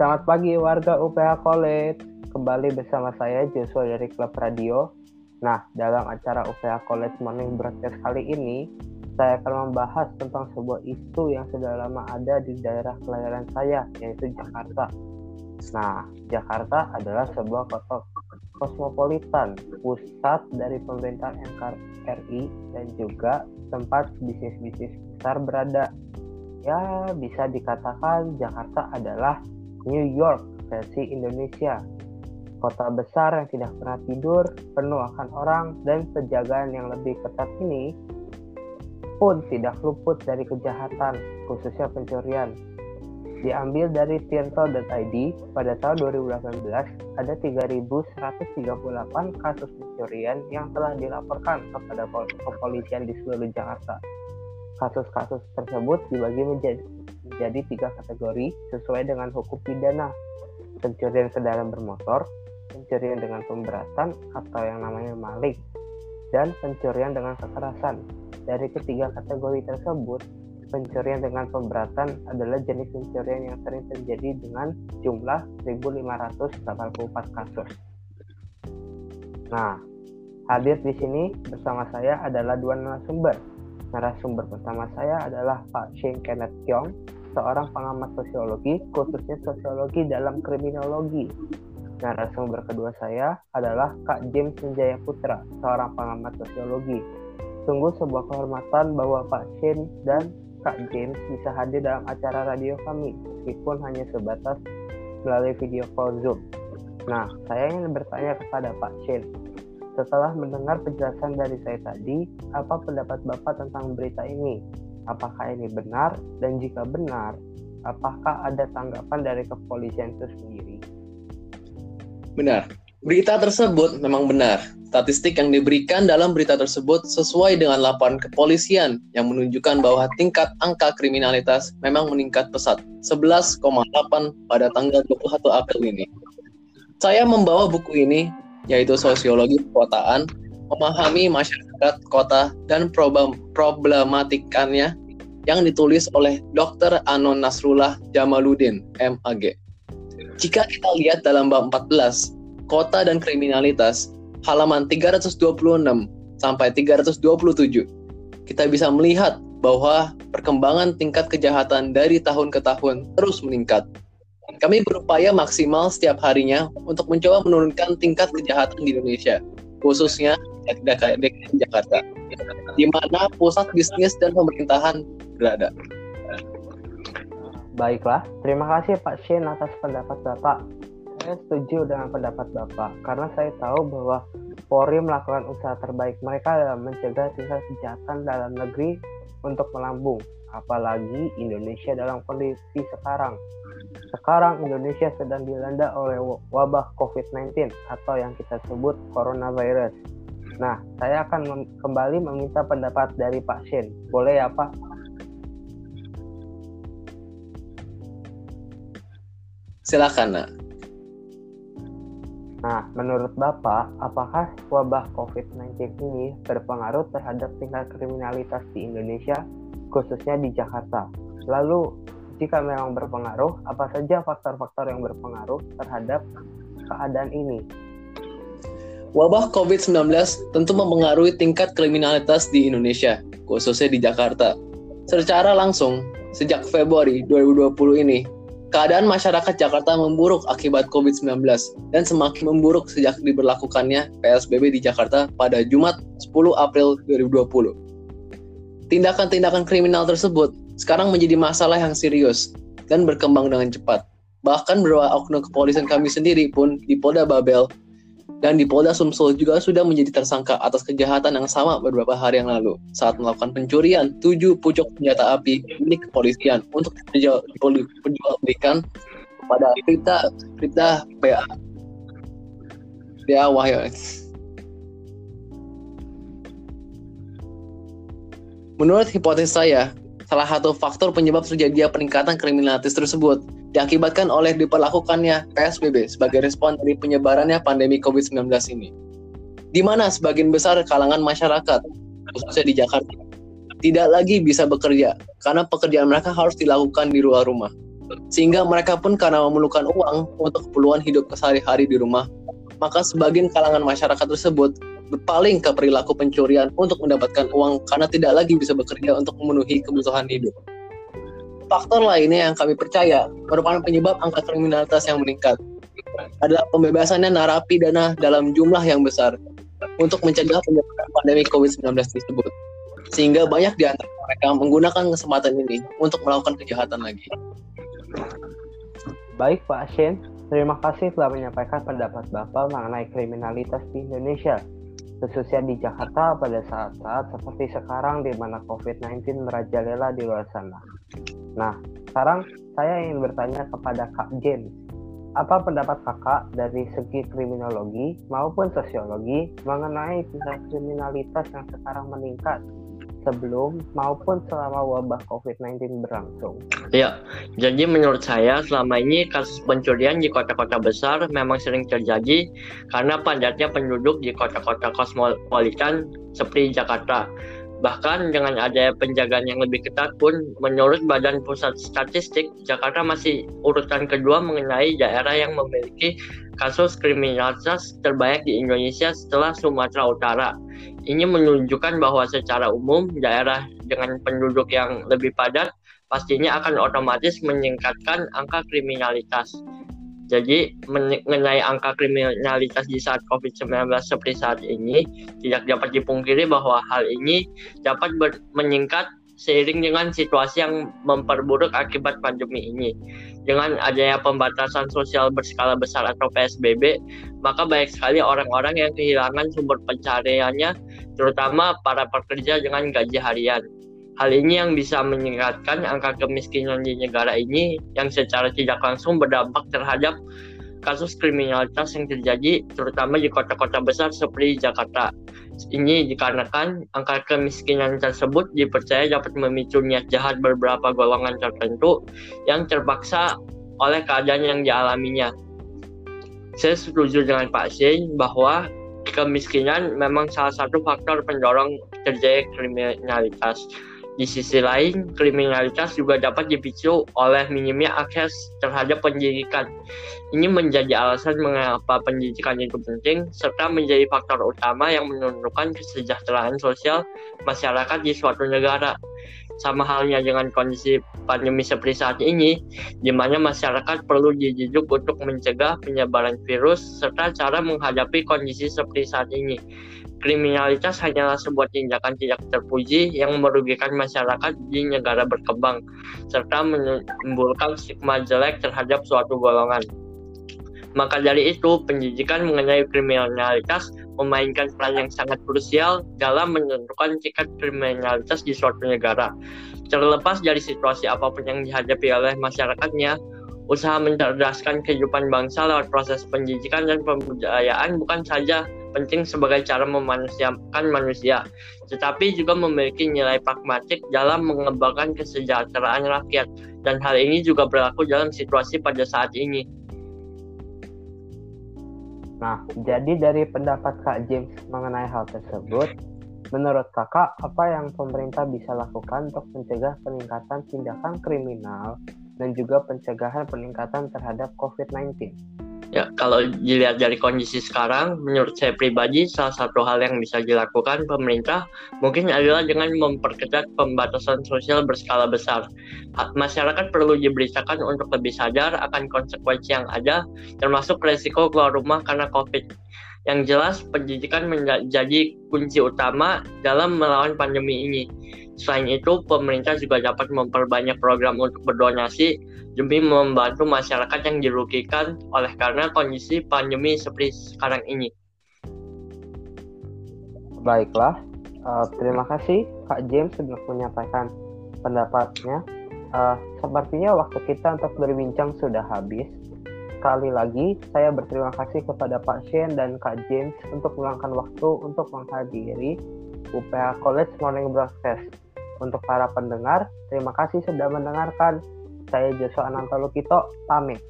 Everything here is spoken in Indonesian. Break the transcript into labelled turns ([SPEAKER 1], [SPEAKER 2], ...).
[SPEAKER 1] Selamat pagi warga UPH College. Kembali bersama saya Joshua dari Klub Radio. Nah, dalam acara UPH College Morning Broadcast kali ini, saya akan membahas tentang sebuah isu yang sudah lama ada di daerah kelahiran saya, yaitu Jakarta. Nah, Jakarta adalah sebuah kota kosmopolitan, pusat dari pemerintahan NKRI dan juga tempat bisnis-bisnis besar berada. Ya, bisa dikatakan Jakarta adalah New York versi Indonesia. Kota besar yang tidak pernah tidur, penuh akan orang, dan penjagaan yang lebih ketat ini pun tidak luput dari kejahatan, khususnya pencurian. Diambil dari tirto.id, pada tahun 2018 ada 3.138 kasus pencurian yang telah dilaporkan kepada kepolisian di seluruh Jakarta. Kasus-kasus tersebut dibagi menjadi menjadi tiga kategori sesuai dengan hukum pidana. Pencurian kendaraan bermotor, pencurian dengan pemberatan atau yang namanya maling, dan pencurian dengan kekerasan. Dari ketiga kategori tersebut, pencurian dengan pemberatan adalah jenis pencurian yang sering terjadi dengan jumlah 1.584 kasus. Nah, hadir di sini bersama saya adalah dua narasumber. Narasumber pertama saya adalah Pak Shane Kenneth Kyong seorang pengamat sosiologi, khususnya sosiologi dalam kriminologi. Narasumber kedua saya adalah Kak James Menjaya Putra, seorang pengamat sosiologi. Sungguh sebuah kehormatan bahwa Pak Shin dan Kak James bisa hadir dalam acara radio kami, meskipun hanya sebatas melalui video call Zoom. Nah, saya ingin bertanya kepada Pak Shin, setelah mendengar penjelasan dari saya tadi, apa pendapat Bapak tentang berita ini? apakah ini benar dan jika benar apakah ada tanggapan dari kepolisian itu sendiri
[SPEAKER 2] benar berita tersebut memang benar statistik yang diberikan dalam berita tersebut sesuai dengan laporan kepolisian yang menunjukkan bahwa tingkat angka kriminalitas memang meningkat pesat 11,8 pada tanggal 21 April ini. Saya membawa buku ini yaitu Sosiologi Perkotaan memahami masyarakat kota dan problem problematikannya yang ditulis oleh Dr. Anon Nasrullah Jamaluddin, MAG. Jika kita lihat dalam bab 14, kota dan kriminalitas, halaman 326 sampai 327, kita bisa melihat bahwa perkembangan tingkat kejahatan dari tahun ke tahun terus meningkat. Kami berupaya maksimal setiap harinya untuk mencoba menurunkan tingkat kejahatan di Indonesia, khususnya DKI Jakarta, di mana pusat bisnis dan pemerintahan berada.
[SPEAKER 1] Baiklah, terima kasih Pak Shin atas pendapat Bapak. Saya setuju dengan pendapat Bapak karena saya tahu bahwa Polri melakukan usaha terbaik mereka dalam mencegah tingkat kejahatan dalam negeri untuk melambung, apalagi Indonesia dalam kondisi sekarang. Sekarang Indonesia sedang dilanda oleh wabah COVID-19 atau yang kita sebut coronavirus Nah, saya akan mem kembali meminta pendapat dari Pak Shin. Boleh ya, Pak?
[SPEAKER 2] Silakan, Nak.
[SPEAKER 1] Nah, menurut Bapak, apakah wabah COVID-19 ini berpengaruh terhadap tingkat kriminalitas di Indonesia, khususnya di Jakarta? Lalu, jika memang berpengaruh, apa saja faktor-faktor yang berpengaruh terhadap keadaan ini?
[SPEAKER 2] Wabah COVID-19 tentu mempengaruhi tingkat kriminalitas di Indonesia, khususnya di Jakarta. Secara langsung, sejak Februari 2020 ini, keadaan masyarakat Jakarta memburuk akibat COVID-19 dan semakin memburuk sejak diberlakukannya PSBB di Jakarta pada Jumat 10 April 2020. Tindakan-tindakan kriminal tersebut sekarang menjadi masalah yang serius dan berkembang dengan cepat. Bahkan beberapa oknum kepolisian kami sendiri pun di Polda Babel dan di Polda Sumsel juga sudah menjadi tersangka atas kejahatan yang sama beberapa hari yang lalu saat melakukan pencurian tujuh pucuk senjata api milik kepolisian untuk diperjualbelikan kepada Rita Rita PA PA Wahyu. Menurut hipotesis saya, salah satu faktor penyebab terjadinya peningkatan kriminalitas tersebut diakibatkan oleh diperlakukannya PSBB sebagai respon dari penyebarannya pandemi COVID-19 ini. Di mana sebagian besar kalangan masyarakat, khususnya di Jakarta, tidak lagi bisa bekerja karena pekerjaan mereka harus dilakukan di luar rumah. sehingga mereka pun karena memerlukan uang untuk keperluan hidup sehari-hari di rumah, maka sebagian kalangan masyarakat tersebut berpaling ke perilaku pencurian untuk mendapatkan uang karena tidak lagi bisa bekerja untuk memenuhi kebutuhan hidup. Faktor lainnya yang kami percaya merupakan penyebab angka kriminalitas yang meningkat adalah pembebasannya narapidana dalam jumlah yang besar untuk mencegah penyebaran pandemi COVID-19 tersebut. Sehingga banyak di antara mereka menggunakan kesempatan ini untuk melakukan kejahatan lagi.
[SPEAKER 1] Baik Pak Ashen, terima kasih telah menyampaikan pendapat Bapak mengenai kriminalitas di Indonesia khususnya di Jakarta pada saat-saat seperti sekarang di mana COVID-19 merajalela di luar sana. Nah, sekarang saya ingin bertanya kepada Kak James. Apa pendapat kakak dari segi kriminologi maupun sosiologi mengenai tingkat kriminalitas yang sekarang meningkat sebelum maupun selama wabah COVID-19 berlangsung.
[SPEAKER 3] Ya, jadi menurut saya selama ini kasus pencurian di kota-kota besar memang sering terjadi karena padatnya penduduk di kota-kota kosmopolitan seperti Jakarta. Bahkan dengan ada penjagaan yang lebih ketat pun, menurut Badan Pusat Statistik, Jakarta masih urutan kedua mengenai daerah yang memiliki kasus kriminalitas terbanyak di Indonesia setelah Sumatera Utara. Ini menunjukkan bahwa secara umum daerah dengan penduduk yang lebih padat pastinya akan otomatis meningkatkan angka kriminalitas. Jadi mengenai angka kriminalitas di saat COVID-19 seperti saat ini tidak dapat dipungkiri bahwa hal ini dapat meningkat seiring dengan situasi yang memperburuk akibat pandemi ini. Dengan adanya pembatasan sosial berskala besar atau PSBB, maka banyak sekali orang-orang yang kehilangan sumber pencariannya, terutama para pekerja dengan gaji harian. Hal ini yang bisa meningkatkan angka kemiskinan di negara ini yang secara tidak langsung berdampak terhadap kasus kriminalitas yang terjadi terutama di kota-kota besar seperti Jakarta. Ini dikarenakan angka kemiskinan tersebut dipercaya dapat memicu niat jahat beberapa golongan tertentu yang terpaksa oleh keadaan yang dialaminya. Saya setuju dengan Pak Sein bahwa kemiskinan memang salah satu faktor pendorong terjadi kriminalitas. Di sisi lain, kriminalitas juga dapat dipicu oleh minimnya akses terhadap pendidikan. Ini menjadi alasan mengapa pendidikan itu penting, serta menjadi faktor utama yang menentukan kesejahteraan sosial masyarakat di suatu negara. Sama halnya dengan kondisi pandemi seperti saat ini, di mana masyarakat perlu dididik untuk mencegah penyebaran virus, serta cara menghadapi kondisi seperti saat ini kriminalitas hanyalah sebuah tindakan tidak terpuji yang merugikan masyarakat di negara berkembang, serta menimbulkan stigma jelek terhadap suatu golongan. Maka dari itu, pendidikan mengenai kriminalitas memainkan peran yang sangat krusial dalam menentukan tingkat kriminalitas di suatu negara. Terlepas dari situasi apa pun yang dihadapi oleh masyarakatnya, usaha mencerdaskan kehidupan bangsa lewat proses pendidikan dan pembudayaan bukan saja penting sebagai cara memanusiakan manusia, tetapi juga memiliki nilai pragmatik dalam mengembangkan kesejahteraan rakyat, dan hal ini juga berlaku dalam situasi pada saat ini.
[SPEAKER 1] Nah, jadi dari pendapat Kak James mengenai hal tersebut, menurut Kakak, apa yang pemerintah bisa lakukan untuk mencegah peningkatan tindakan kriminal dan juga pencegahan peningkatan terhadap COVID-19?
[SPEAKER 3] Ya, kalau dilihat dari kondisi sekarang, menurut saya pribadi, salah satu hal yang bisa dilakukan pemerintah mungkin adalah dengan memperketat pembatasan sosial berskala besar. Masyarakat perlu diberitakan untuk lebih sadar akan konsekuensi yang ada, termasuk resiko keluar rumah karena COVID. Yang jelas, pendidikan menjadi kunci utama dalam melawan pandemi ini. Selain itu, pemerintah juga dapat memperbanyak program untuk berdonasi demi membantu masyarakat yang dirugikan oleh karena kondisi pandemi seperti sekarang ini.
[SPEAKER 1] Baiklah, uh, terima kasih Kak James sudah menyampaikan pendapatnya. Uh, sepertinya waktu kita untuk berbincang sudah habis. Sekali lagi, saya berterima kasih kepada Pak Shane dan Kak James untuk meluangkan waktu untuk menghadiri UPH College Morning Broadcast. Untuk para pendengar, terima kasih sudah mendengarkan. Saya Joshua Anantolukito, pamit.